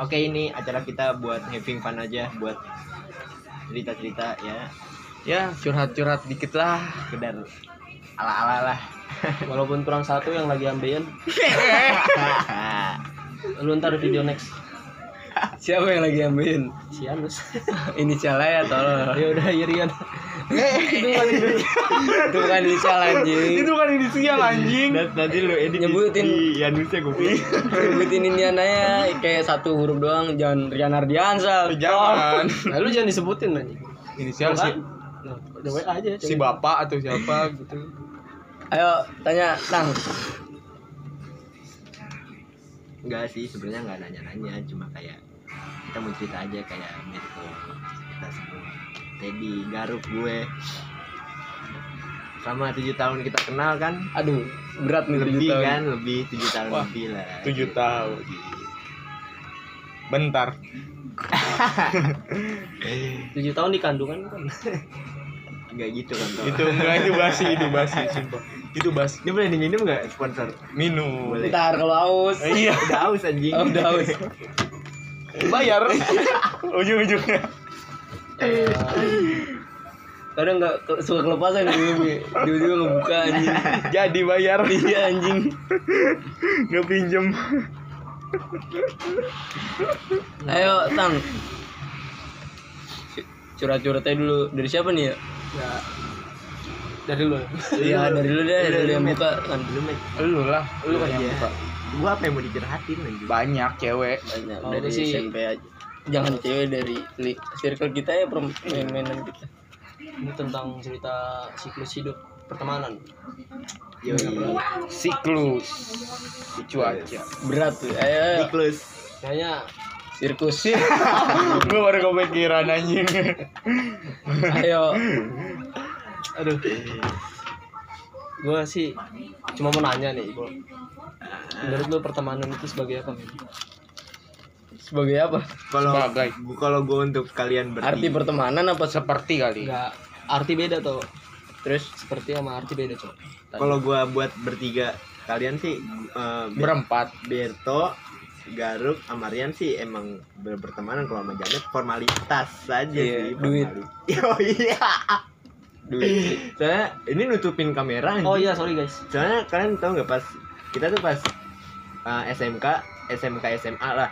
Oke ini acara kita buat having fun aja buat cerita-cerita ya Ya curhat-curhat dikit lah. sekedar ala-ala lah. Walaupun kurang satu yang lagi ambeien. Lu ntar video next. Siapa yang lagi ambilin? Si Anus. Inisialnya ya tolong. ya udah Irian. Itu bukan inisial anjing. Itu kan inisial anjing. Nanti lu edit Nyebutin. Yanusnya gue Sebutin ini anaknya kayak satu huruf doang, jangan Rian Ardiansal. Jangan. Nah, lu jangan disebutin aja. Inisial si Nah, udah WA aja. si bapak atau siapa gitu. Ayo tanya, Tang. Enggak sih sebenarnya nggak nanya-nanya cuma kayak kita mau cerita aja kayak Mirko kita semua Teddy Garuk gue sama tujuh tahun kita kenal kan Aduh, berat nih lebih tahun. kan lebih tujuh tahun Wah, lebih lah tujuh tahun. Bentar. Tujuh tahun di kandungan kan. nggak gitu kan Toh. Itu enggak itu basi, itu basi sumpah. Itu basi. ini boleh diminum nggak sponsor Minum. Boleh. Ntar kalau haus. Iya, udah haus anjing Oh, udah haus. bayar. Ujung-ujungnya. Kadang nggak ke- suka kelepasan dulu, dia ngebuka anjing. Jadi bayar. Iya anjing. Nggak pinjem. Ayo, Tang. Curhat-curhatnya dulu dari siapa nih ya? Ya. Dari lu. Iya, dari lu deh, dari lu yang buka kan. belum Mek. Lu lah, lu kan yang Iya. buka. Gua apa yang mau dicurhatin anjing Banyak cewek. Banyak Kalau dari sih- SMP aja. Jangan cewek dari li- circle kita ya permainan kita. Ini tentang cerita siklus hidup pertemanan. Yoi. Siklus. Cuaca. Berat tuh. Ayo, Siklus Kayaknya sirkus. Gue baru kepikiran anjing. Ayo. aduh. Gua sih cuma mau nanya nih, Bro. Menurut lu pertemanan itu sebagai apa, Men? Sebagai apa? kalau Sebagai. gua- kalau gua untuk kalian Arti bertiga pertemanan apa se- Seperti kali. Enggak arti beda tuh. terus Seperti sama arti beda, Cok. kalau gua buat bertiga kalian sih Be- berempat. Berto Garuk Amarian sih emang ber- bertemanan kalau sama Janet formalitas saja Iya, sih duit. oh iya duit soalnya ini nutupin kamera. Oh iya, sorry guys. soalnya kalian tahu nggak pas kita tuh pas uh, SMK SMK SMA lah.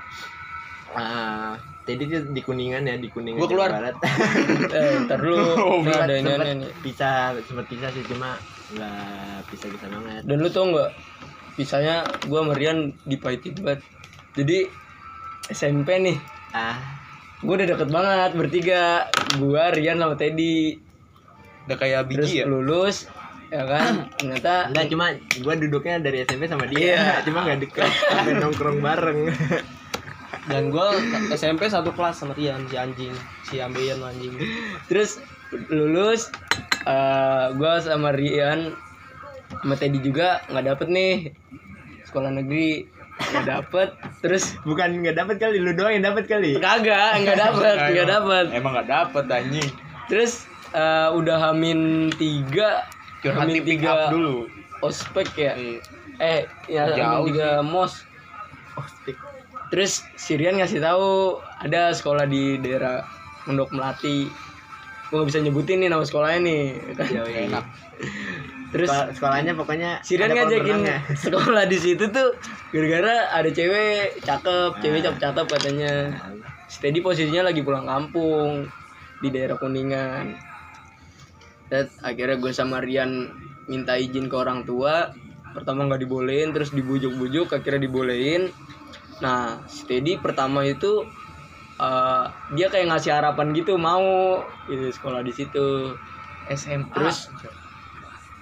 Uh, jadi dia di kuningan ya di kuningan Gua keluar. Barat. Eh ntar dulu. Oh, ada ini Sempet ini, ini. pisah sempat pisah sih cuma nggak pisah pisah banget. Dan lu tau nggak pisahnya gua sama Rian dipahitin banget. Jadi SMP nih. Ah. Gua udah deket banget bertiga. Gua Rian sama Teddy. Udah kayak terus biji ya. lulus ya kan? Ternyata enggak cuma gua duduknya dari SMP sama dia Iya. cuma nggak deket sampai nongkrong bareng. Dan gua SMP satu kelas sama Tian, si anjing, si ambeien anjing. terus lulus eh gua sama Rian sama Teddy juga nggak dapet nih. Sekolah negeri nggak dapet. Terus bukan nggak dapet kali lu doang yang dapet kali? Kagak nggak dapet nggak dapet. Emang nggak dapet anjing. terus eh, udah hamin tiga Curhat di pick tiga up dulu. ospek ya Iya. eh ya Jauh tiga mos stick terus Sirian ngasih tahu ada sekolah di daerah Pondok Melati gue nggak bisa nyebutin nih nama sekolahnya nih Yoi. Enak. terus Sekol- sekolahnya pokoknya Sirian ngajakin sekolah di situ tuh gara-gara ada cewek cakep cewek Ah. cakep-cakep katanya Steady posisinya lagi pulang kampung di daerah Kuningan. Dan akhirnya gue sama Rian minta izin ke orang tua. Pertama nggak dibolehin, terus dibujuk-bujuk, akhirnya dibolehin. Nah, Steady pertama itu eh, dia kayak ngasih harapan gitu mau gitu sekolah di situ. SMA. Terus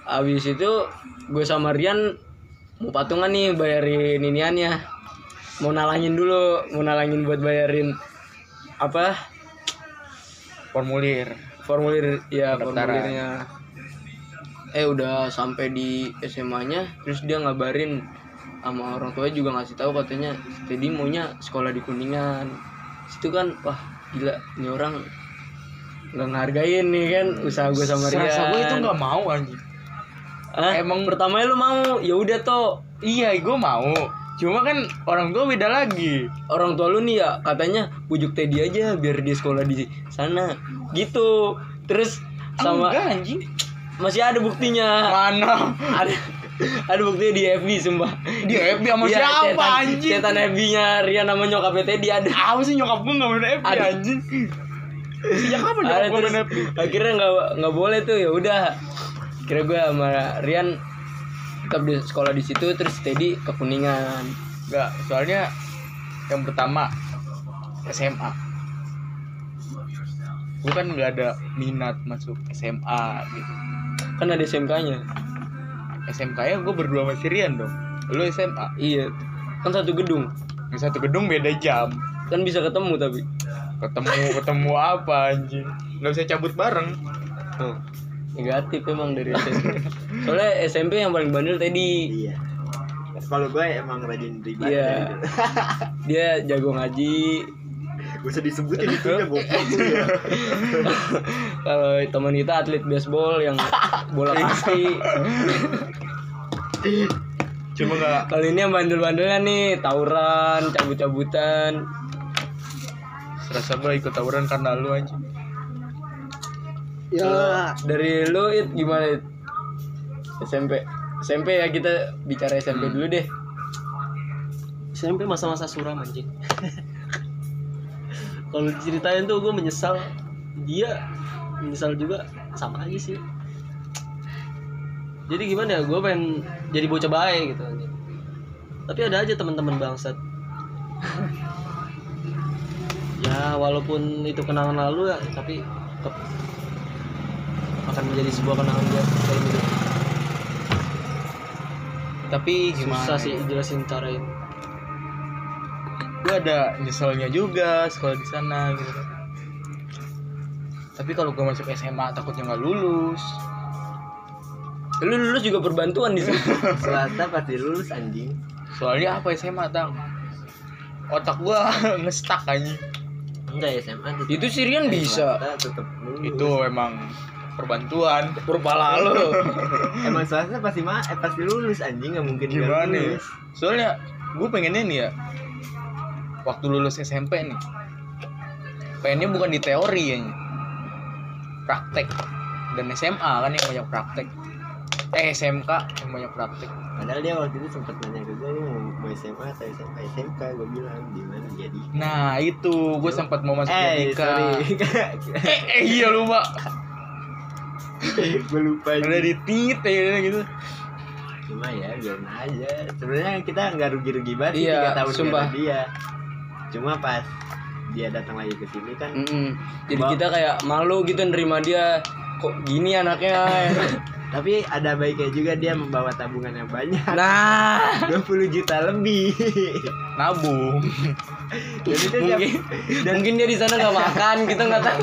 abis itu gue sama Rian mau patungan nih bayarin iniannya. Mau nalangin dulu, mau nalangin buat bayarin apa formulir. Formulir ya formulirnya eh udah sampai di SMA-nya terus dia ngabarin sama orang tua juga ngasih tahu katanya jadi maunya sekolah di kuningan situ kan wah gila ini orang nggak ngehargain nih kan usaha gue sama Rian Serasa gue itu nggak mau anjing. Hah? emang- pertamanya lu mau ya udah toh Iya, gue mau. Cuma kan orang tua beda lagi. orang tua lu nih ya katanya pujuk Teddy aja biar dia sekolah di sana gitu terus sama Enggak anjing. masih ada buktinya Mana? ada ada buktinya di FB sumpah Di FB sama Iya, siapa cetan, anjing? cetan FB nya Rian nama nyokapnya Teddy ada Apa sih nyokap gue gak main FB Ada. anjing? Sejak kapan ada nyokap gue main FB? akhirnya nggak nggak boleh tuh ya udah kira gue sama Rian tetap di sekolah di situ terus Teddy ke kuningan Enggak, soalnya yang pertama SMA. Gue kan gak ada minat masuk SMA gitu. kan ada SMK nya SMK nya gue berdua sama si Rian dong. Lu SMA. iya kan satu gedung Di satu gedung beda jam. kan bisa ketemu tapi Ketemu ketemu apa anjing? Gak bisa cabut bareng. Oh, negatif emang dari SMP. Soalnya SMP yang paling bandel tadi Iya. Kalau gue emang rajin riba. Iya. dia jago ngaji. Gak usah disebutin itu ya ya. Kalau teman kita atlet baseball yang bola kaki. Cuma gak Kalau ini yang bandel-bandelnya nih tawuran, cabut-cabutan. serasa gue ikut tawuran karena lu anjing. Ya, dari lu it gimana it? SMP. SMP ya kita bicara SMP dulu deh. SMP masa-masa suram anjing kalau diceritain tuh gue menyesal. Dia menyesal juga. Sama aja sih. Jadi gimana ya gue pengen jadi bocah baik gitu tapi ada aja teman-teman bangsat. Ya walaupun itu kenangan lalu ya tapi tetap akan menjadi sebuah kenangan dia Tapi gimana? susah sih jelasin cara ini gue ada nyeselnya juga sekolah di sana gitu tapi kalau gue masuk SMA takutnya nggak lulus Lu lulus juga perbantuan di sini. Selasa pasti lulus anjing. soalnya apa SMA tang otak gue ngestak anjing Enggak SMA tetep- Itu Sirian bisa. Tetep lulus. itu emang perbantuan Berpala lu. Emang swasta pasti ma eh, pasti lulus anjing nggak mungkin gimana lulus. soalnya gue pengennya nih ya waktu lulus SMP nih pengennya bukan di teori ya praktek dan SMA kan yang banyak praktek eh SMK yang banyak praktek Padahal dia waktu itu sempat nanya ke gue mau mau SMA atau SMK SMK gue bilang di mana jadi. nah itu gue sempat mau masuk Eh Jadika. eh, eh iya lupa gue lupa. ada di tit ya gitu Cuma ya biarin aja. Sebenarnya kita nggak rugi-rugi banget Iya, tiga tahun sumpah. dia. Cuma pas dia datang lagi ke sini kan Mm-mm. Jadi Bang. kita kayak malu gitu nerima dia. Kok gini anaknya? tapi ada baiknya juga dia membawa tabungan yang banyak nah, 20 juta lebih nabung dan itu tiap, mungkin dan, mungkin dia di sana nggak makan, kita nggak tahu.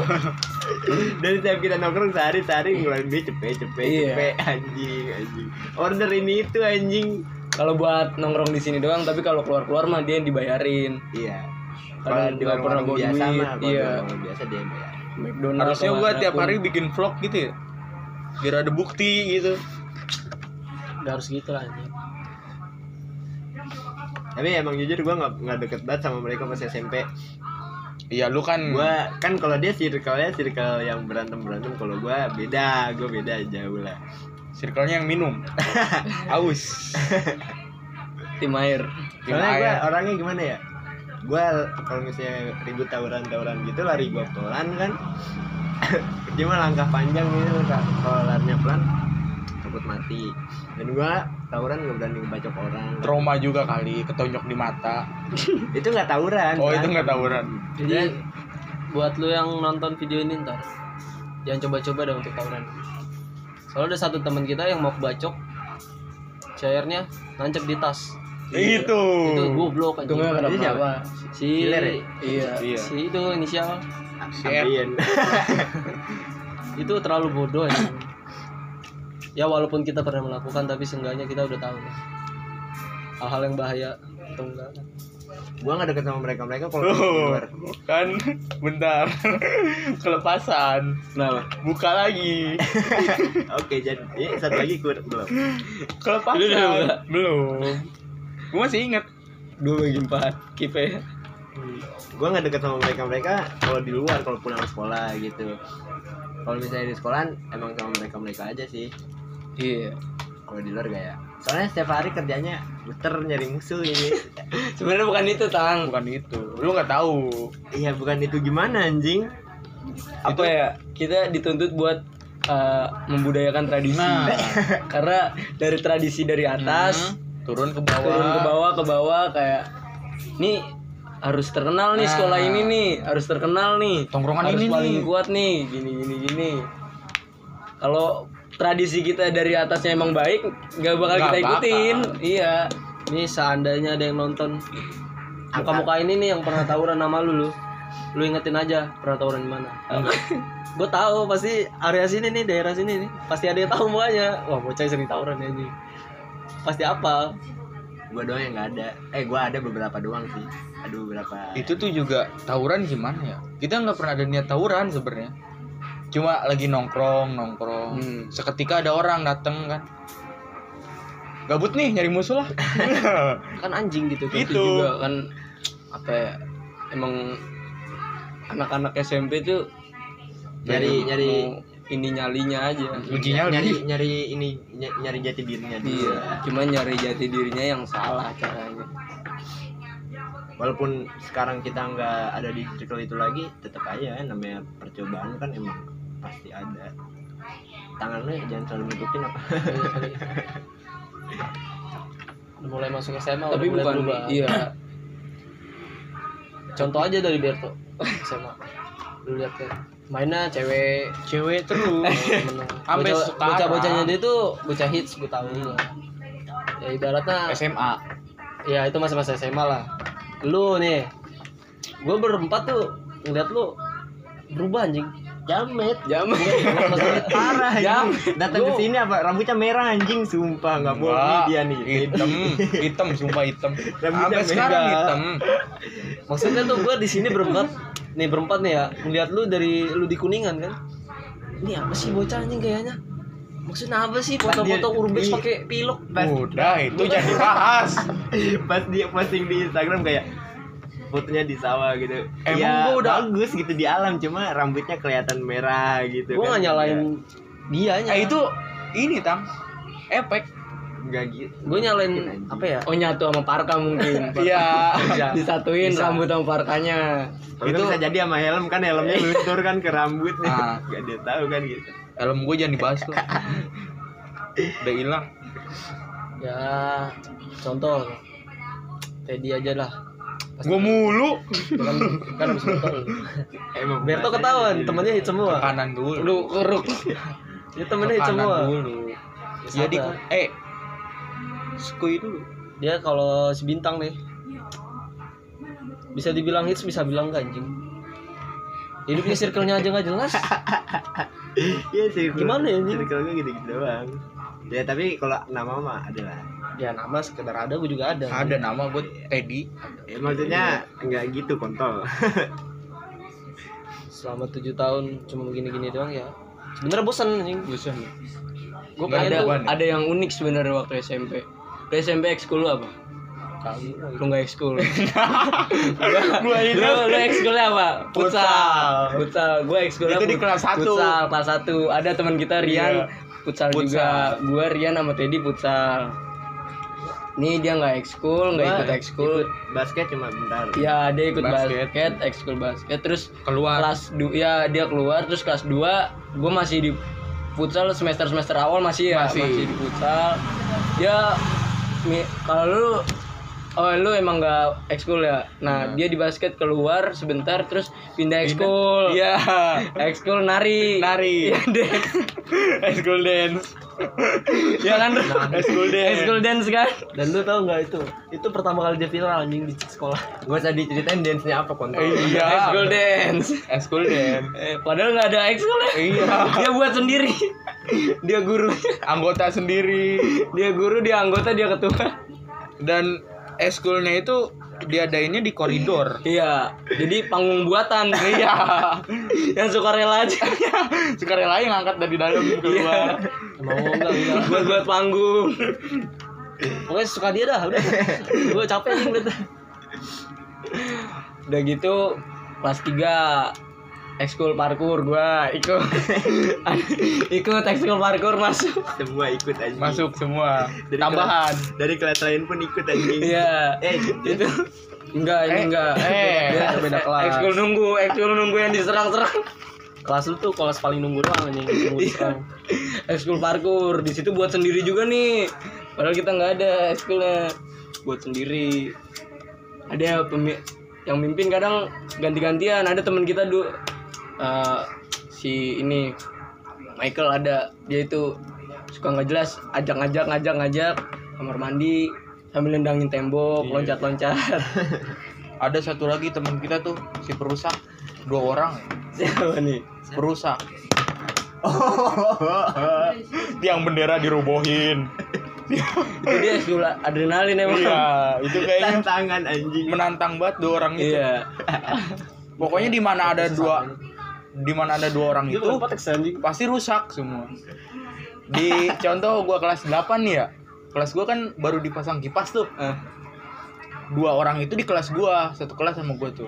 dan tiap kita nongkrong sehari sehari ngeluarin duit cepet cepet Iya. cepet anjing anjing order ini itu anjing Kalau buat nongkrong di sini doang, tapi kalau keluar-keluar mah dia yang dibayarin. iya kalau di nggak pernah warung biasa duit, mah iya. biasa dia bayar McDonald harusnya gue tiap hari bikin vlog gitu ya biar ada bukti gitu Gak harus gitu lah anjing tapi emang jujur gua nggak nggak deket banget sama mereka pas SMP iya lu kan gua kan kalau dia circle-nya circle yang berantem berantem kalau gua beda gua beda jauh lah circle-nya yang minum aus tim air. Tim Soalnya gue air. orangnya gimana ya? Gue kalau misalnya ribut tawuran-tawuran gitu lari gue pelan kan. Cuma langkah panjang gitu kan. Kalau larinya pelan takut mati. Dan gue tawuran nggak berani ngebacok orang. trauma juga kali ketonjok di mata itu nggak tawuran. oh kan? itu nggak tawuran Jadi buat lu yang nonton video ini ntar jangan coba-coba dah untuk tawuran. Soalnya ada satu teman kita yang mau bacok cairnya nancep di tas. Itu Itu goblok Itu nggak anjing. kenapa siapa? apa. Si Killer ya? Iya. iya si itu inisial Ambiien. itu terlalu bodoh ya. Ya walaupun kita pernah melakukan tapi seenggaknya kita udah tahu hal-hal yang bahaya atau enggak. gue nggak deket sama mereka mereka kalau luar. kan bentar kelepasan Kenapa? buka lagi Oke jadi ini satu lagi gue belum. kelepasan belum gue masih inget dua bagi empat kipe. Gue nggak deket sama mereka mereka kalau di luar kalau pulang sekolah gitu. Kalau misalnya di sekolah emang sama mereka mereka aja sih. Iya. Kalau di luar gak ya soalnya setiap hari kerjanya muter nyari musuh ini. Sebenarnya bukan itu tang. Bukan itu. Lu nggak tahu. Iya bukan itu gimana anjing? Apa ya? kita dituntut buat uh, membudayakan tradisi. Nah. karena dari tradisi dari atas Hmm, turun ke bawah turun ke bawah. ke bawah kayak nih harus terkenal nih Nah. sekolah ini nih harus terkenal nih. Tongkrongan harus ini paling nih. kuat nih gini gini gini. Kalau tradisi kita dari atasnya emang baik nggak bakal Nggak kita ikutin. bakal. iya. Ini seandainya ada yang nonton. Muka-muka ini nih yang pernah tawuran sama lu lu. Lu ingetin aja pernah tawuran di mana. gue tahu pasti area sini nih daerah sini nih. Pasti ada yang tahu mukanya wah bocah sering tawuran ya anjing pasti apa gue doang yang nggak ada. Eh gue ada beberapa doang sih. Ada beberapa. Itu tuh juga tawuran gimana ya? Kita nggak pernah ada niat tawuran sebenarnya. Cuma lagi nongkrong nongkrong. Hmm. seketika ada orang dateng kan. Gabut nih nyari musuh lah. Kan anjing gitu itu Gitu. juga kan. Apa ya? Emang anak-anak SMP tuh nyari nyari ini nyalinya aja. Uji nyali. Nyari nyari ini ny- nyari jati dirinya dia iya. Cuma nyari jati dirinya yang salah caranya. Walaupun sekarang kita nggak ada di circle itu lagi tetap aja namanya percobaan kan emang pasti ada. Tangannya jangan selalu nutupin apa. Udah mulai masuk SMA tapi udah mulai bukan berubah. iya. Contoh aja dari Berto SMA lu lihat kan mainnya cewek cewek terus. Sampai bocah- sekarang. bocah-bocahnya dia tuh bocah hits gue tahu. Lah ya ibaratnya SMA ya itu masa-masa SMA lah. Lu nih gue berempat tuh ngeliat lu berubah anjing. Jamet. Jam parah Jam. datang ke sini apa? Rambutnya merah anjing. Sumpah nggak Enggak, dia nih. Hitam. Hitam sumpah hitam. Rambutnya sampai sekarang hitam. Maksudnya tuh gue di sini berempat nih berempat nih ya. Ngeliat lu dari lu di kuningan kan? Ini apa sih bocah anjing kayaknya? Maksudnya apa sih foto-foto dia- urbex pakai pilok? Pas- udah itu jadi bahas. Pas dia posting di Instagram kayak fotonya di sawah gitu. Emang ya, gua udah- bagus gitu di alam cuma rambutnya kelihatan merah gitu gue kan. gak nyalain dianya. Eh itu ini tang efek nggak gitu gue nyalain apa ya? Oh nyatu sama parka mungkin. Iya. disatuin Bisa. rambut sama parkanya. Kalau Itu- bisa jadi sama helm kan helmnya luntur kan ke rambut. Nih Ah. nggak dia tahu kan gitu. Helm gue jangan dibahas tuh. Udah hilang. Ya contoh. Teddy aja lah. Gue mulu. Kan kan betul emang Berto bahasanya ketahuan temennya hit semua. Kanan dulu. Lu keruk dia temennya hit semua. dulu. Ya, jadi eh skui dulu. Dia kalau si bintang nih bisa dibilang hits bisa bilang enggak anjing? Hidupnya circle-nya aja nggak jelas. Iya sih Gimana ya, anjing? circle gue gitu-gitu doang. Ya tapi kalau nama mah adalah ya nama sekedar ada gue juga ada. Ada nama gue Teddy. Ya, maksudnya nggak gitu kontol. Selama tujuh tahun cuma begini-gini doang ya. Sebenarnya bosan anjing. Bosan gue ada ya? ada yang unik sebenarnya waktu SMP lu SMP ekskul lu apa kali lu nggak ekskul Gua lu lu ekskulnya apa Futsal. futsal gue ekskulnya Itu di kelas satu. futsal kelas satu ada teman kita Rian Iya. futsal, Futsal. juga gue Rian sama Teddy futsal Nih dia nggak ekskul, nggak Gua ikut ekskul. basket cuma bentar Ya dia ikut Basket. basket, ekskul basket. Terus keluar kelas 2 ya dia keluar terus kelas 2 gue masih di futsal semester semester awal masih ya Masih. masih, di futsal dia mi- kalau lu oh lu emang nggak ekskul ya? Nah Nah. dia di basket keluar sebentar terus pindah ekskul. Iya. Ekskul nari. Nari. Iya, dance. school ya kan Ekskul dance. ekskul dance kan? Dan lu tau nggak itu? Itu pertama kali dia viral anjing di sekolah. Gue usah diceritain dance nya apa kontol iya. Ekskul dance. School dance. Eh, padahal nggak ada ekskul ya? Iya. Dia buat sendiri. Dia guru. Anggota sendiri. Dia guru dia anggota dia ketua. Dan eskulnya itu diadainnya di koridor. Iya, jadi panggung buatan. iya. Yang suka rela aja. sukarela yang ngangkat dari dalam keluar. Emang mau enggak buat buat panggung. pokoknya suka dia dah udah. Gue capek nih udah gitu kelas 3 ekskul parkur gua ikut. Ikut ekskul parkur masuk. Semua ikut aja Masuk semua. Dari Tambahan. kelas- dari kelas lain pun ikut anjing. Iya. Eh itu enggak ini Eh, enggak. eh, Dia beda kelas. ekskul nunggu ekskul nunggu yang diserang-serang. Kelas lu tuh kelas paling nunggu doang anjing sekarang. ekskul parkur di situ buat sendiri juga nih. Padahal kita nggak ada ekskulnya. Buat sendiri. Ada pemi yang mimpin kadang ganti-gantian. Ada teman kita dulu si ini Michael ada. Dia itu suka nggak jelas ajak-ngajak ngajak-ngajak kamar mandi sambil nendangin tembok loncat-loncat. Ada satu lagi teman kita tuh si perusak. Dua orang. Siapa nih? Perusak. Tiang bendera dirobohin. itu dia ekskul adrenalin emang. Iya, itu kayaknya tantangan anjing. menantang banget dua orang itu. iya. Pokoknya di mana ada dua di mana ada dua orang itu pasti rusak semua. Di contoh gua kelas 8 nih ya. Kelas gua kan baru dipasang kipas tuh. Eh, Dua orang itu di kelas gua, satu kelas sama gua tuh.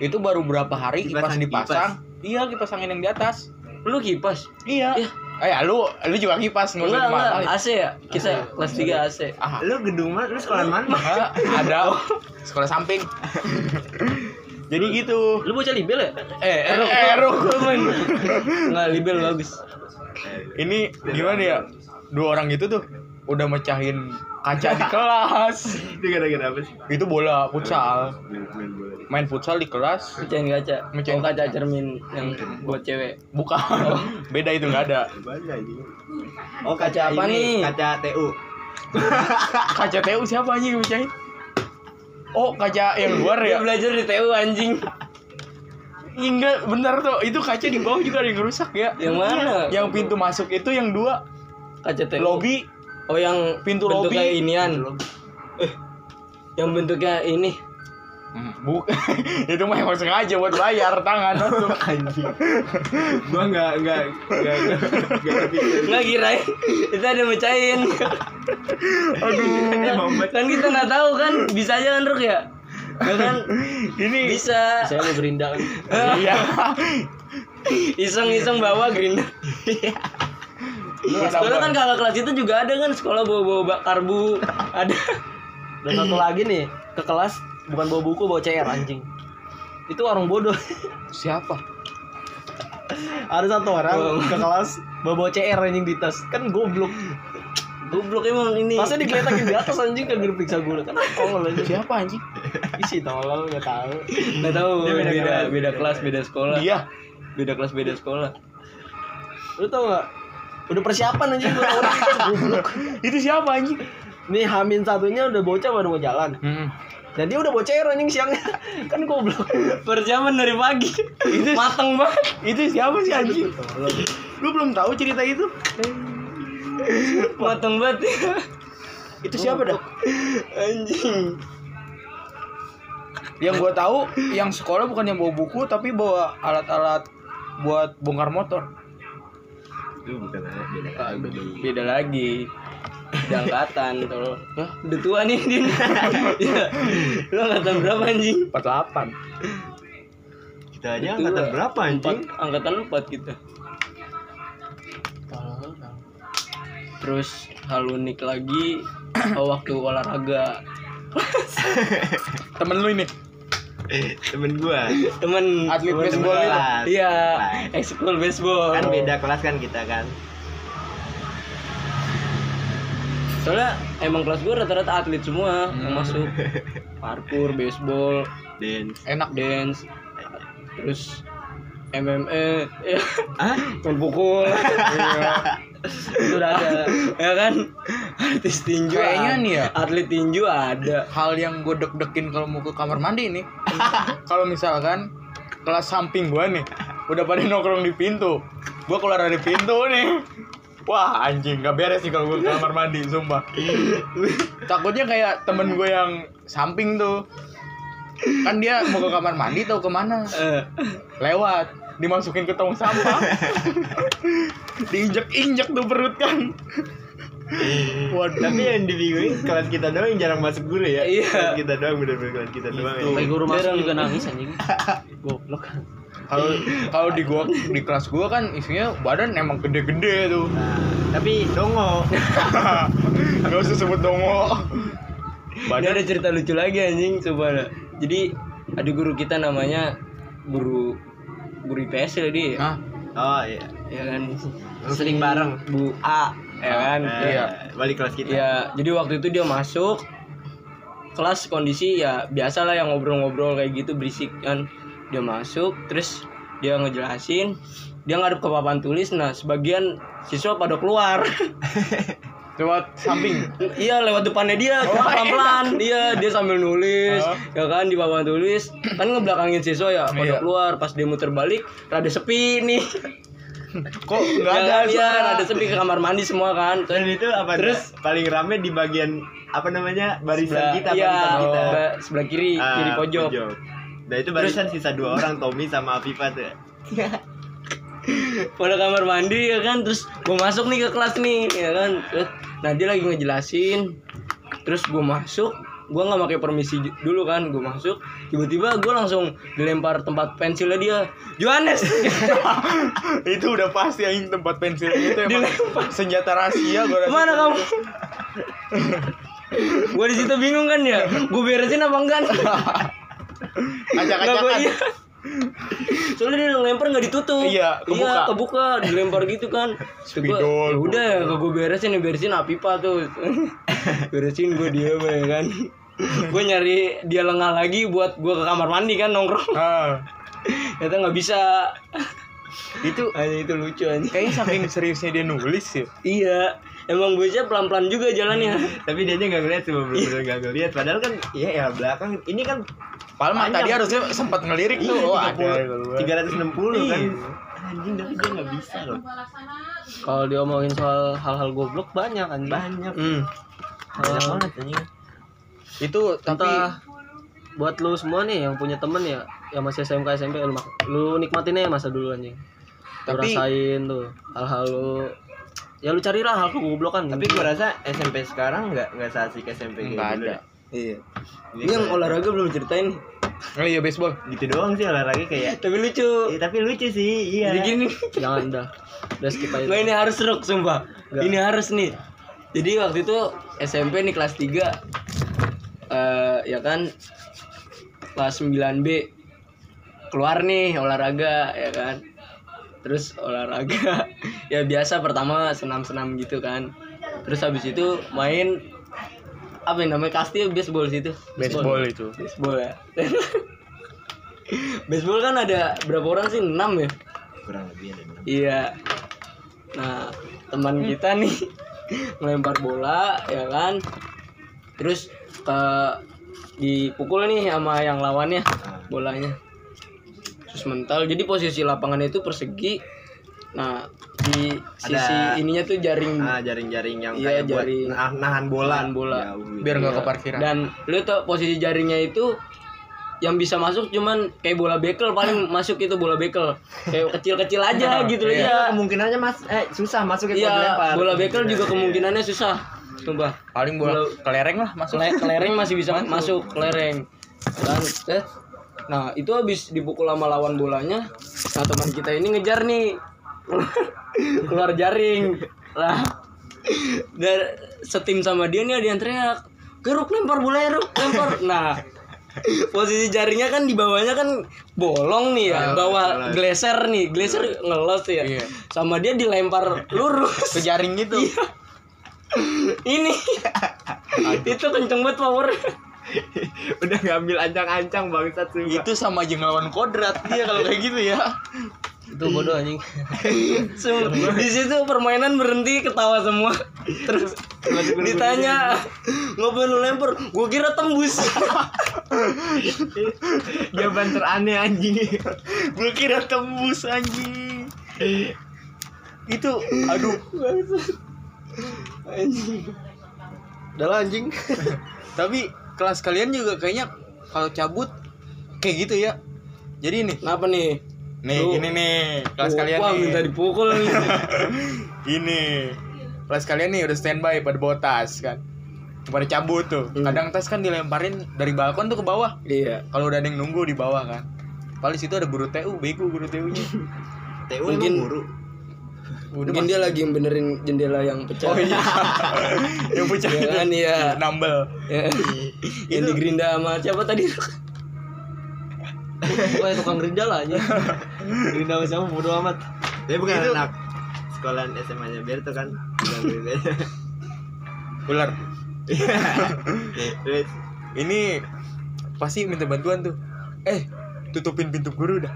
Itu baru berapa hari kipas Dipasang dipasang. Iya, kipas angin yang di atas. lu kipas Iya. Iya. Eh, ya, lu lu juga kipas nggak usah dimasalin. AC ya? Kita kelas 3 AC. Ah, lu gedung mana lu sekolah mana ada sekolah samping. Jadi gitu. lu bocah libel ya Eh, eh, eh, Ru. Enggak, libel bagus. Ini gimana ya? Dua orang itu tuh udah mecahin kaca di kelas. itu gara-gara apa sih Itu bola futsal. main, main bola Main futsal di kelas. Pecahin kaca. Pecahin Oh, kaca cermin yang buat cewek. Bukan. Beda itu nggak ada. Oh Kaca apa nih? kaca TU Kaca TU siapa anjing yang mecahin? Oh, kaca yang luar Dia ya? belajar di TU anjing. Enggak, bener tuh. Itu kaca di bawah juga ada yang rusak ya. Yang mana? Yang pintu masuk itu yang dua Kaca TU. lobby Oh, yang Pintu bentuknya lobby. inian. Eh, yang bentuknya ini. Bu, itu mah emang sengaja buat bayar tangan masuk. anjing gua nggak nggak nggak nggak nggak kepikir Enggak kirain itu ada mecahin. Aduh, kan kita nggak tahu kan bisa aja kan Ruk ya? Ya kan Ini bisa saya mau gerinda kan iya. iseng-iseng bawa grinder. Soalnya kan kakak kelas itu juga ada kan sekolah bawa-bawa karbu ada. dan satu lagi nih ke kelas bukan bawa buku bawa CR anjing itu warung bodoh Siapa? ada satu orang ke kelas bawa bawa CR anjing di tas kan goblok Goblok emang ini. masa digeletakin di atas anjing kan diperiksa gue kan tolol anjing Siapa anjing? isi tolol nggak tahu Nggak tahu Dia beda beda kelas. beda kelas beda sekolah. Dia. Beda kelas beda sekolah. lu tau nggak udah persiapan anjing buat orang itu goblok Itu siapa anjing? nih Hamin satunya udah bocah baru mau jalan Hmm. Dan dia udah bawa CR anjing siangnya kan goblok Persiapan dari pagi. Itu mateng banget. Itu siapa sih anjing? Lu belum tahu cerita itu? Mateng banget. Itu siapa dah? Anjing. Yang gua tahu yang sekolah bukan yang bawa buku tapi bawa alat-alat buat bongkar motor. itu bukan anak beda lagi Beda lagi. Udah angkatan tuh. Udah tua nih Din. ya. Lu angkatan berapa anjing? 48. kita aja Tua. angkatan berapa anjing Empat, angkatan lu empat kita. Terus hal unik lagi waktu olahraga Temen lu ini. temen gua temen Atlet temen- baseball. Iya, ekskul baseball. kan beda kelas kan kita kan Soalnya emang kelas gue rata-rata atlet semua yang masuk. Parkour, baseball, dance. Enak dance, terus MMA, ya. Pukul, itu udah ada, ya kan? Artis tinju, Kayaknya nih ya. atlet tinju ada. hal yang gue deg-dekin kalau mau ke kamar mandi nih. Kalau misalkan kelas samping gue nih udah pada nongkrong di pintu. Gue keluar dari pintu nih wah anjing gak beres sih kalau gue ke kamar mandi sumpah takutnya kayak temen gue yang samping tuh kan dia mau ke kamar mandi tau ke mana lewat dimasukin ke tong sampah diinjek-injek tuh perut kan Waduh. Tapi yang dibingungin kelas kita doang yang jarang masuk guru ya. Iya. Kelas kita doang bener-bener kelas kita doang. ya. Sampai guru masuk Jarang. juga nangis anjing. Goblok. Kalau kalau di gua di kelas gua kan isinya badan emang gede-gede tuh. Nah, tapi dongo. Gak usah sebut dongo. Ada ada cerita lucu lagi anjing coba. Jadi ada guru kita namanya guru guru IPS ya dia. Hah? Oh iya. Ya kan Sering bareng. Bu A ya kan. Eh, Iya. Balik kelas kita. Iya, jadi waktu itu dia masuk kelas kondisi ya biasa lah yang ngobrol-ngobrol kayak gitu berisik kan. Dia masuk terus dia ngejelasin, dia ngadep ke papan tulis. Nah, sebagian siswa pada keluar. Lewat samping. iya, lewat depannya dia Oh, pelan-pelan. Iya, dia sambil nulis, Oh. ya kan di papan tulis. Kan ngebelakangin siswa ya, pada Iya. keluar. Pas dia muter balik, rada sepi nih. Kok nggak Ya ada kan, iya, sepi ke kamar mandi semua kan. Dan itu apa? Terus- Terus paling rame di bagian apa namanya barisan sebelah, kita, iya, barisan kita. sebelah, sebelah kiri, Ah, kiri pojok. Nah itu barisan sisa dua orang Tommy sama Afifa tuh. pada kamar mandi ya kan? Terus gue masuk nih ke kelas nih ya kan? Terus nah dia lagi ngejelasin. Terus gue masuk gue nggak pakai permisi dulu kan gue masuk. Tiba-tiba gue langsung dilempar tempat pensilnya dia. Johannes! Itu udah pasti yang tempat pensil itu emang. Senjata rahasia gua rasa. ke mana kamu? Gue di situ bingung kan ya? Gue beresin apa enggak Acak-acakan. iya. Soalnya dia lempar nggak ditutup. Iya, kebuka. Iya, kebuka, dilempar gitu kan. Spidol. Ya udah ya, gue beresin, beresin api pak tuh. beresin gue diam ya kan. gue nyari dia lengah lagi buat gue ke kamar mandi kan nongkrong. Ah, Ternyata nggak bisa. itu Hanya itu lucu aja. kayaknya saking seriusnya dia nulis ya. Iya, emang bocah pelan-pelan juga jalannya. Tapi dia nggak ngeliat sih, bener-bener nggak ngeliat. Padahal kan, iya ya belakang. Ini kan Panjang. tadi harusnya sempat ngelirik tuh. iya, Oh, ada. 300, 360 kan. Iya. Anjing tapi dia nggak bisa loh. Kalau diomongin soal hal-hal goblok banyak anjing. Banyak. Hmm. Banyak Hal- banget anjing. Itu tapi Entah buat lu semua nih yang punya temen ya yang masih SMK SMP lu, lu nikmatin aja masa dulu anjing. Lu Tapi- rasain tuh hal-hal lu ya lu carilah hal kegoblokan Tapi gua rasa SMP sekarang nggak nggak seasik SMP Nggak dulu. ada. Iya. Ini yang olahraga belum ceritain. oh iya baseball. gitu doang sih olahraga kayak. Tapi lucu. Eh, tapi lucu sih, iya. Jadi gini. jangan dah udah skip aja Nggak ini harus seruk sumpah. Nggak. Ini harus nih. Jadi waktu itu SMP nih kelas 3 eh ya kan kelas 9B keluar nih olahraga ya kan. Terus olahraga ya biasa pertama senam-senam gitu kan. Terus habis itu main apa yang namanya kasti baseball situ. Baseball itu. Baseball ya. baseball kan ada berapa orang sih? 6 ya? Kurang lebih ada. enam. Iya. Nah, teman kita nih ngelempar bola ya kan. Terus ke dipukul nih sama yang lawannya bolanya. Terus mental. Jadi posisi lapangannya itu persegi. Nah, di sisi Ada- ininya tuh jaring Ah, jaring-jaring yang Iya, kayak buat jaring. nah- nahan bola. Nahan bola. Jauh. Biar nggak Iya. ke parkiran. Dan lu tau posisi jaringnya itu yang bisa masuk cuman kayak bola bekel paling masuk itu bola bekel kayak kecil-kecil aja gitu loh Iya, ya kemungkinannya mas eh susah masuk ke Iya, lempar. bola bekel juga Iya. kemungkinannya susah. Sumpah. Paling bola Bola- kelereng lah masuk. Kele- kelereng masih bisa masuk, kelereng. Dan eh, nah, itu habis dipukul sama lawan bolanya. Nah, teman kita ini ngejar nih. Keluar jaring. Lah. Dan setim sama dia nih ada yang teriak. Geruk lempar bola Ruk, lempar. Nah, posisi jaringnya kan di bawahnya kan bolong nih ya, Ah, bawah gleser nih, gleser ngelos ya. Iya. Sama dia dilempar lurus. Ke jaring gitu. Iya. Ini itu kenceng banget power. Udah ngambil ancang-ancang bangsat sumpah. Itu sama aja ngelawan kodrat dia kalau kayak gitu ya. itu bodoh anjing di situ permainan berhenti ketawa semua. Terus ditanya ngapain lu lempar? Gua kira tembus. Jawaban teraneh anjing. Gua kira tembus anjing. Itu aduh udah lah anjing Tapi kelas kalian juga kayaknya kalau cabut kayak gitu ya. Jadi nih, Kenapa nih? nih Lu- gini nih kelas Wah, kalian Wah, nih. minta dipukul nih. Ini kelas kalian nih udah standby pada bawa tas kan pada cabut tuh Hmm. kadang tas kan dilemparin dari balkon tuh ke bawah iya kalau udah ada yang nunggu di bawah kan paling situ ada guru TU bego guru TU nya TU Mungkin- guru udah mungkin dia lagi benerin jendela yang pecah. Oh iya. Yang pecah. Iya itu kan, iya. nambel. Ya. yang di Gerinda sama siapa tadi? Pokoknya tukang gerinda lah aja. Gerinda sama siapa? Bodo amat. Dia bukan Itu- anak sekolahan SMA nya Berto kan? Bukan ular. Terus ini pasti minta bantuan tuh. Eh tutupin pintu guru dah.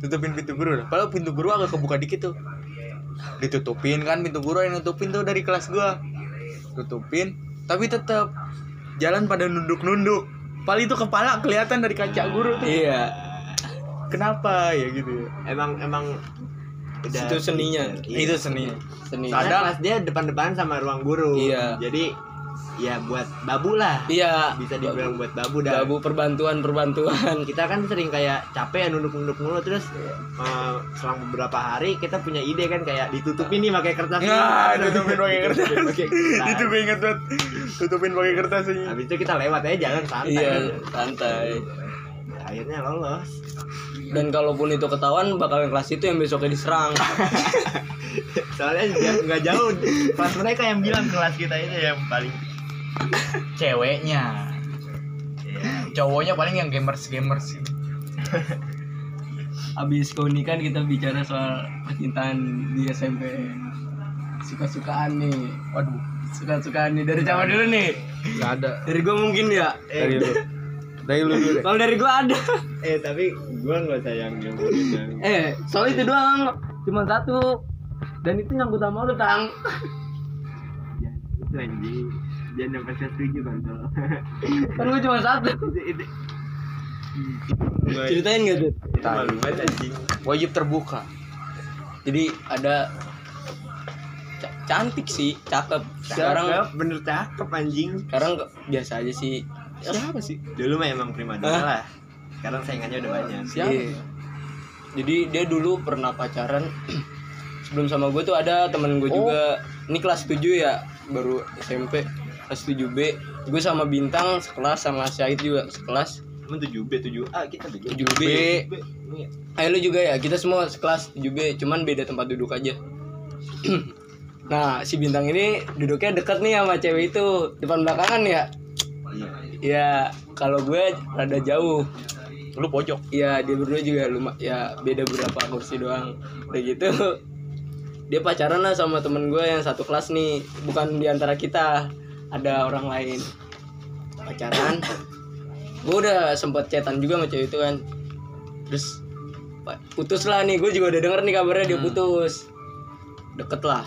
Tutupin pintu guru dah. Padahal pintu guru agak kebuka dikit tuh ditutupin kan pintu guru yang nutupin tuh dari kelas gua tutupin tapi tetap jalan pada nunduk-nunduk paling itu kepala kelihatan dari kaca guru tuh iya kenapa ya gitu ya emang emang udah Itu seninya. Iya. itu seni seni Karena Kadang- kelas dia depan-depan sama ruang guru. Iya. Jadi ya buat babu lah. iya Bisa dibilang buat babu dah. babu perbantuan perbantuan Kita kan sering kayak capek ya nunduk-nunduk mulu terus eh, selang beberapa hari kita punya ide kan kayak ditutupin nih pakai kertas. Tutupin pakai kertas. Ditutupin pakai kertas. itu gue inget banget tutupin pakai kertas ini Habis itu kita lewat aja jalan santai. iya santai Akhirnya lolos. dan kalaupun itu ketahuan bakalan kelas itu yang besoknya diserang Soalnya nggak- nggak jauh. Kelas mereka yang bilang kelas kita itu yang paling ceweknya. Cowoknya paling yang gamers gamers Abis keunikan kita bicara soal percintaan di SMP Suka-sukaan nih. Waduh Suka-sukaan nih. Dari siapa dulu nih? nggak ada. Dari gue mungkin ya. Dari lu. Dari lu dulu deh. Kalau dari gue ada. Eh tapi gua nggak sayang yang yang Eh soal itu doang. Cuma satu. Dan itu nyangkut sama lu tang. Itu anjing jangan sampai saya setuju kan Kan gue cuma satu. Ceritain gak tuh? malu banget anjing. Wajib terbuka. Jadi ada ca- Cantik sih Cakep. Sekarang Cakep, bener cakep anjing. Sekarang biasa aja sih. Siapa sih? Dulu mah emang prima donna Hah? lah. Sekarang saingannya udah banyak. Siapa? Iya. Jadi dia dulu pernah pacaran. Sebelum sama gue tuh ada temen gue Oh. juga. Ini kelas 7 ya, baru SMP kelas 7B. Gue sama Bintang sekelas sama Syahid juga sekelas emang 7B 7A kita 7B 7B. Ayo lu juga ya, kita semua sekelas 7B, cuman beda tempat duduk aja. nah, si Bintang ini duduknya deket nih sama cewek itu, depan belakangan ya. iya Ya, kalau gue rada jauh. lu pojok Iya dia berdua juga luma ya beda beberapa kursi doang udah gitu dia pacaran lah sama temen gue yang satu kelas nih bukan di antara kita ada orang lain. Pacaran. Gue udah sempet chatan juga sama cewek itu kan. Terus putus lah nih gue juga udah denger nih kabarnya dia putus. Deket lah.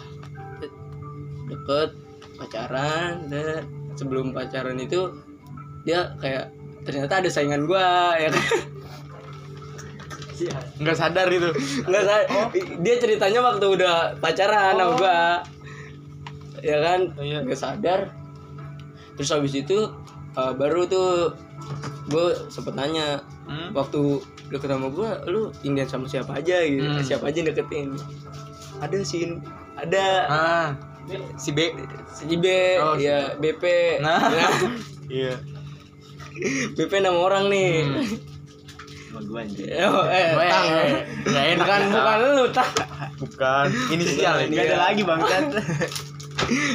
Deket pacaran dan sebelum pacaran itu dia kayak ternyata ada saingan gua ya kan? Nggak sadar itu nggak sa- dia ceritanya waktu udah pacaran sama gua. Ya kan? Iya. nggak sadar terus habis itu uh, baru tuh gue sempet nanya Hmm? waktu deket sama gua lu Indian sama siapa aja gitu Hmm. siapa aja yang deketin ada sih ada ah si B si B Oh, si ya BP Nah. Iya BP enam orang nih sama gua anjing Oh, eh, Hmm. Eh, tang. nggak enak bukan ya. bukan lu, tang. bukan inisial ini ada Iya. lagi bangsat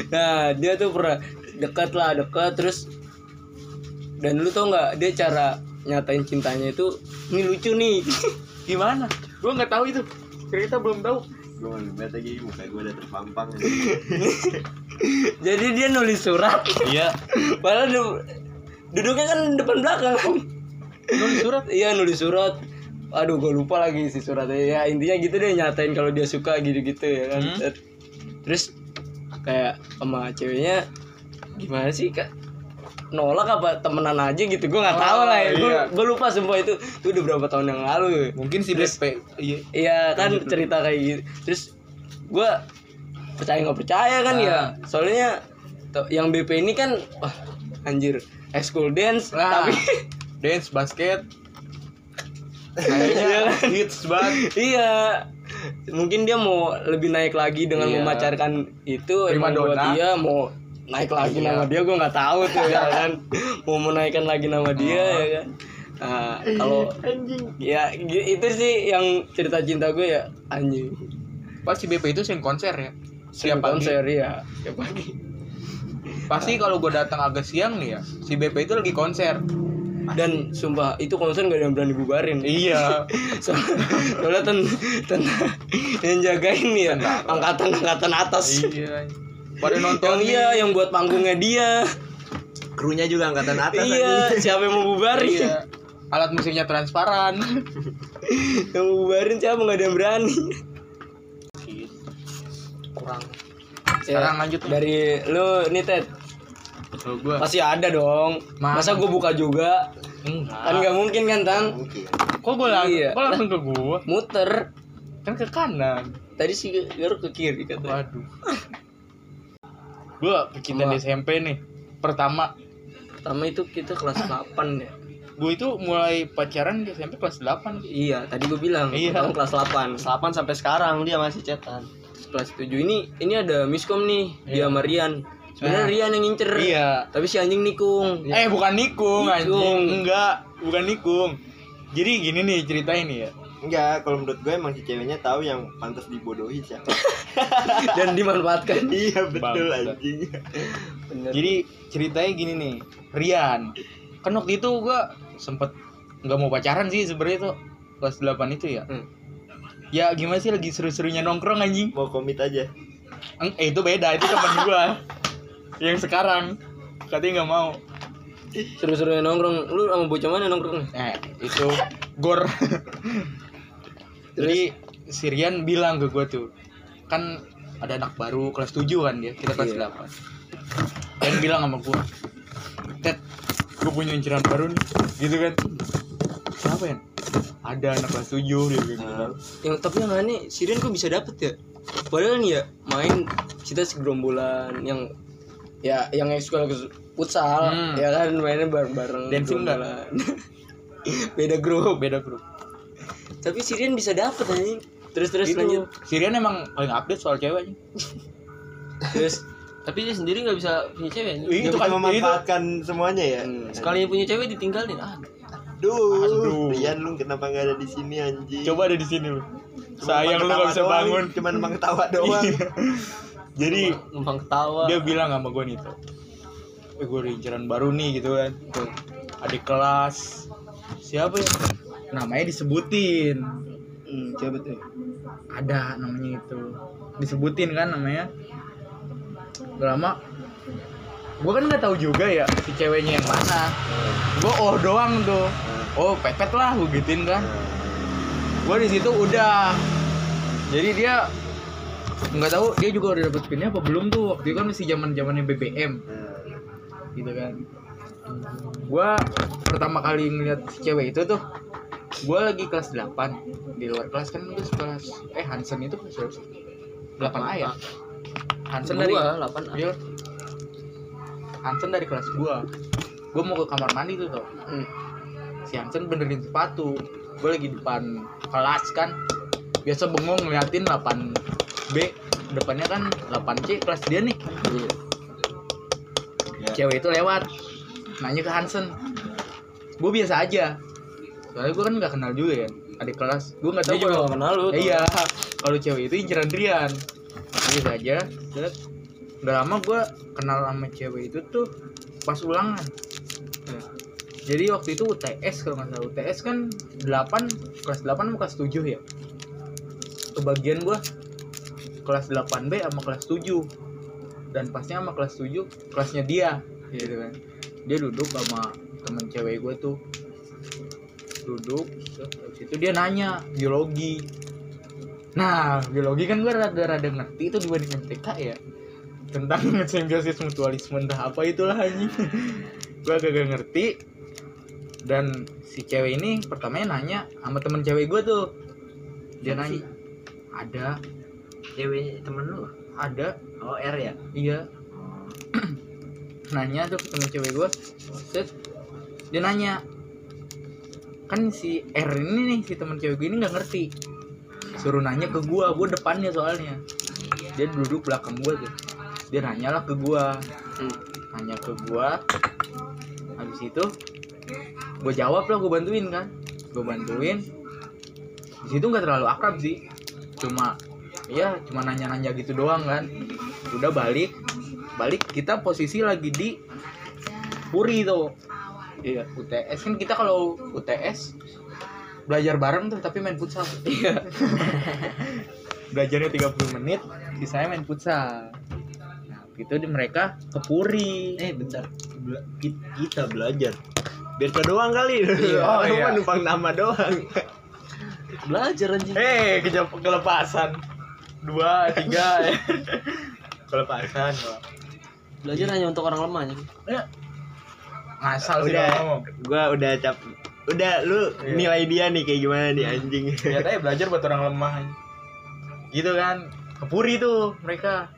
Nah, dia tuh pernah dekat lah, dekat terus dan lu tau nggak dia cara nyatain cintanya itu ini lucu nih. gimana gua nggak tahu itu kita belum tahu lagi muka gua udah terpampang Jadi dia nulis surat. iya Padahal du- duduknya kan depan belakang. nulis surat Iya nulis surat. Aduh, gue lupa lagi si suratnya. Ya intinya gitu deh nyatain kalau dia suka gitu-gitu ya kan. Hmm. Terus kayak sama ceweknya gimana sih kak? Nolak apa temenan aja gitu gue nggak tahu Oh, lah ya. iya. Gue lupa sumpah itu. Itu udah berapa tahun yang lalu. mungkin si Terus- BP iya Iya kan cerita kayak gitu. Terus gue percaya nggak percaya kan ya. Ah. Soalnya to- yang BP ini kan wah anjir ekskul dance Nah. tapi dance basket Iya. kayaknya hits banget iya mungkin dia mau lebih naik lagi dengan Iya. memacarkan itu Prima donna. dia mau naik lagi Iya. nama dia gue nggak tahu tuh ya kan. Mau menaikkan lagi nama dia ya kan. Nah, kalau ya itu sih yang cerita cinta gue ya anjing. Pas si BP itu sering konser ya? Pagi. konser ya setiap pagi. Pasti kalau gue datang agak siang nih ya si BP itu lagi konser. Dan sumpah itu konser gak ada yang berani bubarin. Iya. Soalnya, soalnya ten, ten- yang jagain nih ya angkatan angkatan atas. Iya pada yang nonton iya yang buat panggungnya dia. Krunya juga angkatan atas iya anjing. siapa yang mau bubarin? Iya. Alat musiknya transparan. Yang mau bubarin siapa? Nggak ada yang berani. Kurang. Ya, Sekarang lanjut. dari lu nih Ted. Kalau gue pasti ada dong. Mana? masa gue buka juga? Enggak. Kan nggak mungkin kan tang mungkin. Kok gue langsung Iya. langsung ke gue muter. Kan ke kanan. Tadi sih Garo ke kiri kata waduh gue pecinta Sama. di SMP nih pertama. Pertama itu kita kelas 8 ya. Gue itu mulai pacaran di SMP kelas 8 iya tadi gue bilang Iya. pertama kelas 8 8 sampai sekarang dia masih chatan. kelas 7 ini ini ada miskom nih dia sama Rian. Sebenarnya Nah. Rian yang ngincer. Iya. Tapi si anjing nikung. Eh bukan nikung anjing. Nikung. enggak bukan nikung. Jadi gini nih ceritain nih ya enggak kalau menurut gue emang si ceweknya tahu yang pantas dibodohi siapa. Dan dimanfaatkan. Iya betul Bangsat. anjing. Bener. jadi ceritanya gini nih Rian. Kan waktu itu gue sempet nggak mau pacaran sih sebenarnya itu kelas 8 itu ya. Hmm. ya gimana sih lagi seru-serunya nongkrong anjing? Mau komit aja. Eng, eh itu beda itu teman gua. Yang sekarang katanya nggak mau. Seru-serunya nongkrong. Lu sama bocah mana nongkrong eh itu gor jadi Sirian bilang ke gua tuh kan ada anak baru kelas 7 kan dia kita kelas Iya. 8 dan bilang sama gua Ted gua punya inceran baru nih gitu kan siapa ya ada anak kelas 7 dia gitu. yang tapi yang aneh Sirian kok bisa dapet ya padahal nih ya main kita segerombolan yang ya yang ekskul futsal Hmm. ya kan mainnya bareng-bareng Dancing nggak? gerombolan. beda grup beda grup tapi Sirian bisa dapet anjing terus terus itu lanjut Sirian emang paling update soal ceweknya terus Tapi dia sendiri nggak bisa punya cewek. Ih, Dia itu kan itu memanfaatkan semuanya ya Hmm. Sekali punya cewek ditinggalin. Ah, Duh, Aduh. Rian lu kenapa gak ada di sini anjing? coba ada di sini lu sayang lu gak bisa ketawa bangun doang, Cuman numpang ketawa doang. jadi numpang ketawa. dia bilang sama gue nih tuh eh gue ada inceran baru nih gitu kan tuh adik kelas siapa ya namanya disebutin. Hmm, coba tuh ada namanya itu. Disebutin kan namanya. Gak lama gue kan nggak tahu juga ya si ceweknya yang mana. Gue oh doang tuh. Oh pepet lah gue gituin kan. Gue di situ udah. Jadi dia nggak tahu dia juga udah dapet pinnya apa belum tuh. Waktu itu kan masih zaman zamannya BBM gitu kan. Gua pertama kali ngeliat si cewek itu tuh gua lagi kelas 8 di luar kelas kan gue kelas eh Hansen itu kelas berapa sih? 8 A ya? Hansen dari gua. 8 iya. Hansen dari kelas gua. Gua mau ke kamar mandi tuh tuh hmm. si Hansen benerin sepatu. Gue lagi depan kelas kan. Biasa bengong ngeliatin 8B depannya kan 8C kelas dia nih. Ya. cewek itu lewat. Nanya ke Hansen. Gue biasa aja soalnya gue kan nggak kenal juga ya adik kelas. Gue nggak tahu dia juga kalau- gak kenal lu. Eh, iya kalau cewek itu inceran Rian. Biasa aja. Set. udah lama gue kenal sama cewek itu tuh pas ulangan. Nah, jadi waktu itu UTS kalau nggak salah. UTS kan 8 kelas 8 sama kelas 7 ya? Kebagian gue kelas 8B sama kelas 7 dan pasnya sama kelas 7 kelasnya dia gitu kan. Dia duduk sama temen cewek gue tuh duduk. Habis itu dia nanya biologi. Nah biologi kan gue rada-rada ngerti itu dibanding MTK ya. Tentang simbiosis mutualisme. Entah apa itulah anjing. Gue agak ngerti. Dan si cewek ini pertamanya nanya sama temen cewek gue tuh. Dia Siapa nanya ada. Cewek temen lu? ada. Oh, R ya? iya. Nanya tuh ke temen cewek gue set. Dia nanya kan si R ini nih si temen cewek gue ini nggak ngerti. Suruh nanya ke gua gua depannya soalnya. Dia duduk belakang gua tuh. Dia nanya lah ke gua. Hmm. nanya ke gua. Habis itu gua jawab lah gua bantuin kan. Gua bantuin. Di situ nggak terlalu akrab sih. Cuma ya cuma nanya-nanya gitu doang kan. Udah balik. Balik kita posisi lagi di Puri tuh iya. UTS kan kita kalau UTS belajar bareng tuh tapi main futsal. Iya. Belajarnya 30 menit sisanya main futsal. Nah itu di mereka ke Puri. Eh bentar. Bela- ki- kita belajar. Biar ke doang kali. Oh, Orang iya. numpang nama doang. Belajar anjing. eh kejap kelepasan. Dua tiga. Ya kelepasan Belajar hanya untuk orang lemah anjing. Ya. Ngasal sih udah. ngomong. Gua udah cap udah lu Iya. nilai dia nih kayak gimana nih anjing. Ternyata belajar buat orang lemah gitu kan. Ke Puri tuh mereka.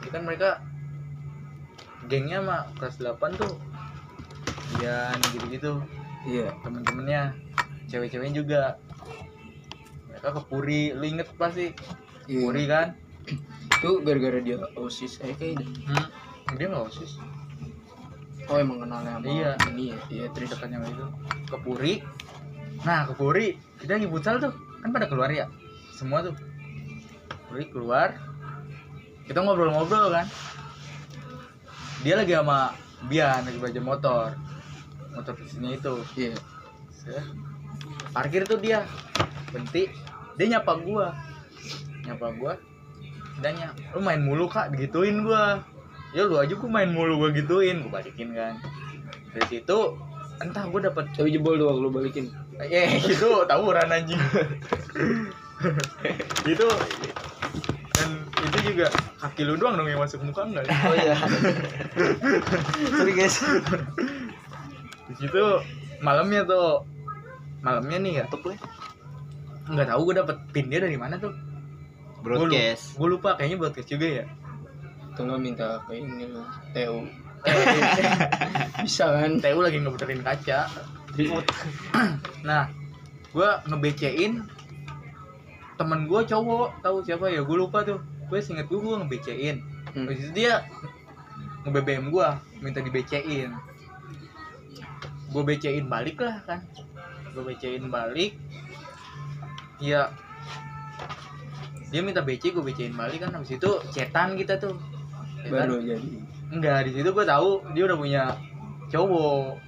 Itu kan mereka gengnya mah kelas 8 tuh Ian gitu-gitu. Iya. Temen-temennya cewek-ceweknya juga. Mereka ke Puri lu inget pasti? Iya. Puri kan? Itu gara-gara dia osis eh kayaknya. Hmm. dia nggak osis oh emang kenalnya sama Iya. ini ya? Iya terus dekatnya itu. Ke Puri. Nah ke Puri. Kita lagi futsal tuh. Kan pada keluar ya? Semua tuh. Puri keluar. Kita ngobrol-ngobrol kan? Dia lagi sama Bian lagi belajar motor. Motor bisnisnya itu. Iya. Set. parkir tuh dia. Berhenti. Dia nyapa gua. Nyapa gua. Dan lu main mulu kak? Digituin gua ya lu aja gua main mulu gua gituin gua balikin kan dari situ entah gua dapet tapi jebol doang lu balikin eh itu tawuran anjing itu dan itu juga kaki lu doang dong yang masuk muka enggak ya? Oh iya. Sorry guys. di situ malamnya tuh malamnya nih ya gue. nggak tahu gue dapet pin dia dari mana tuh broadcast gue lupa kayaknya broadcast juga ya atau nggak minta ke ini lu TU bisa kan? TU lagi ngebenerin kaca. Nah gue ngebecein temen gue cowok tahu siapa ya? Gue lupa tuh. Gue inget gue gue ngebecein Hmm. Itu dia nge-BBM gue minta dibecein gue becein balik lah kan. Gue becein balik. Ya dia minta BC gue becein balik kan. Habis itu cetan kita tuh Baru jadi. Enggak di situ gue tahu dia udah punya cowok